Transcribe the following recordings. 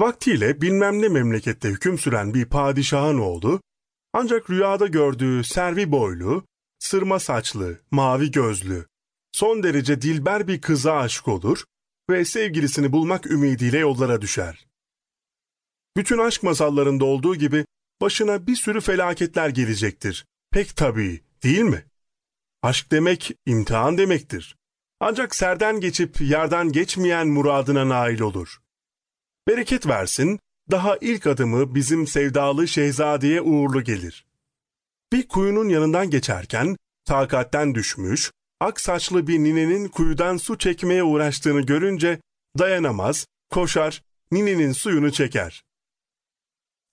Vaktiyle bilmem ne memlekette hüküm süren bir padişahın oğlu, ancak rüyada gördüğü servi boylu, sırma saçlı, mavi gözlü, son derece dilber bir kıza aşık olur ve sevgilisini bulmak ümidiyle yollara düşer. Bütün aşk masallarında olduğu gibi başına bir sürü felaketler gelecektir. Pek tabii, değil mi? Aşk demek imtihan demektir. Ancak serden geçip yerden geçmeyen muradına nail olur. Bereket versin, daha ilk adımı bizim sevdalı şehzadeye uğurlu gelir. Bir kuyunun yanından geçerken, takatten düşmüş, ak saçlı bir ninenin kuyudan su çekmeye uğraştığını görünce dayanamaz, koşar, ninenin suyunu çeker.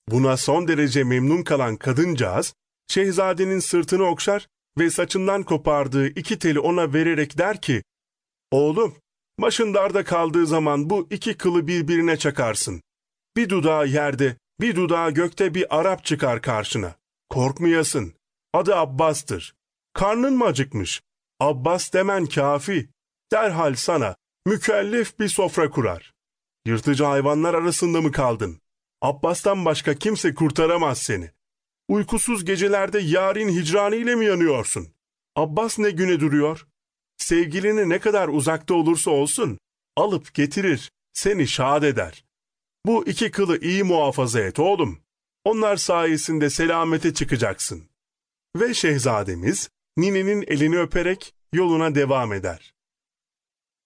Buna son derece memnun kalan kadıncağız, şehzadenin sırtını okşar ve saçından kopardığı iki teli ona vererek der ki, Oğlum, başın darda kaldığı zaman bu iki kılı birbirine çakarsın. Bir dudağı yerde, bir dudağı gökte bir Arap çıkar karşına. Korkmayasın. Adı Abbas'tır. Karnın mı acıkmış? Abbas demen kafi. Derhal sana mükellef bir sofra kurar. Yırtıcı hayvanlar arasında mı kaldın? Abbas'tan başka kimse kurtaramaz seni. Uykusuz gecelerde yarın hicranı ile mi yanıyorsun? Abbas ne güne duruyor? Sevgilini ne kadar uzakta olursa olsun, alıp getirir, seni şad eder. Bu iki kılı iyi muhafaza et oğlum. Onlar sayesinde selamete çıkacaksın. Ve şehzademiz, ninenin elini öperek yoluna devam eder.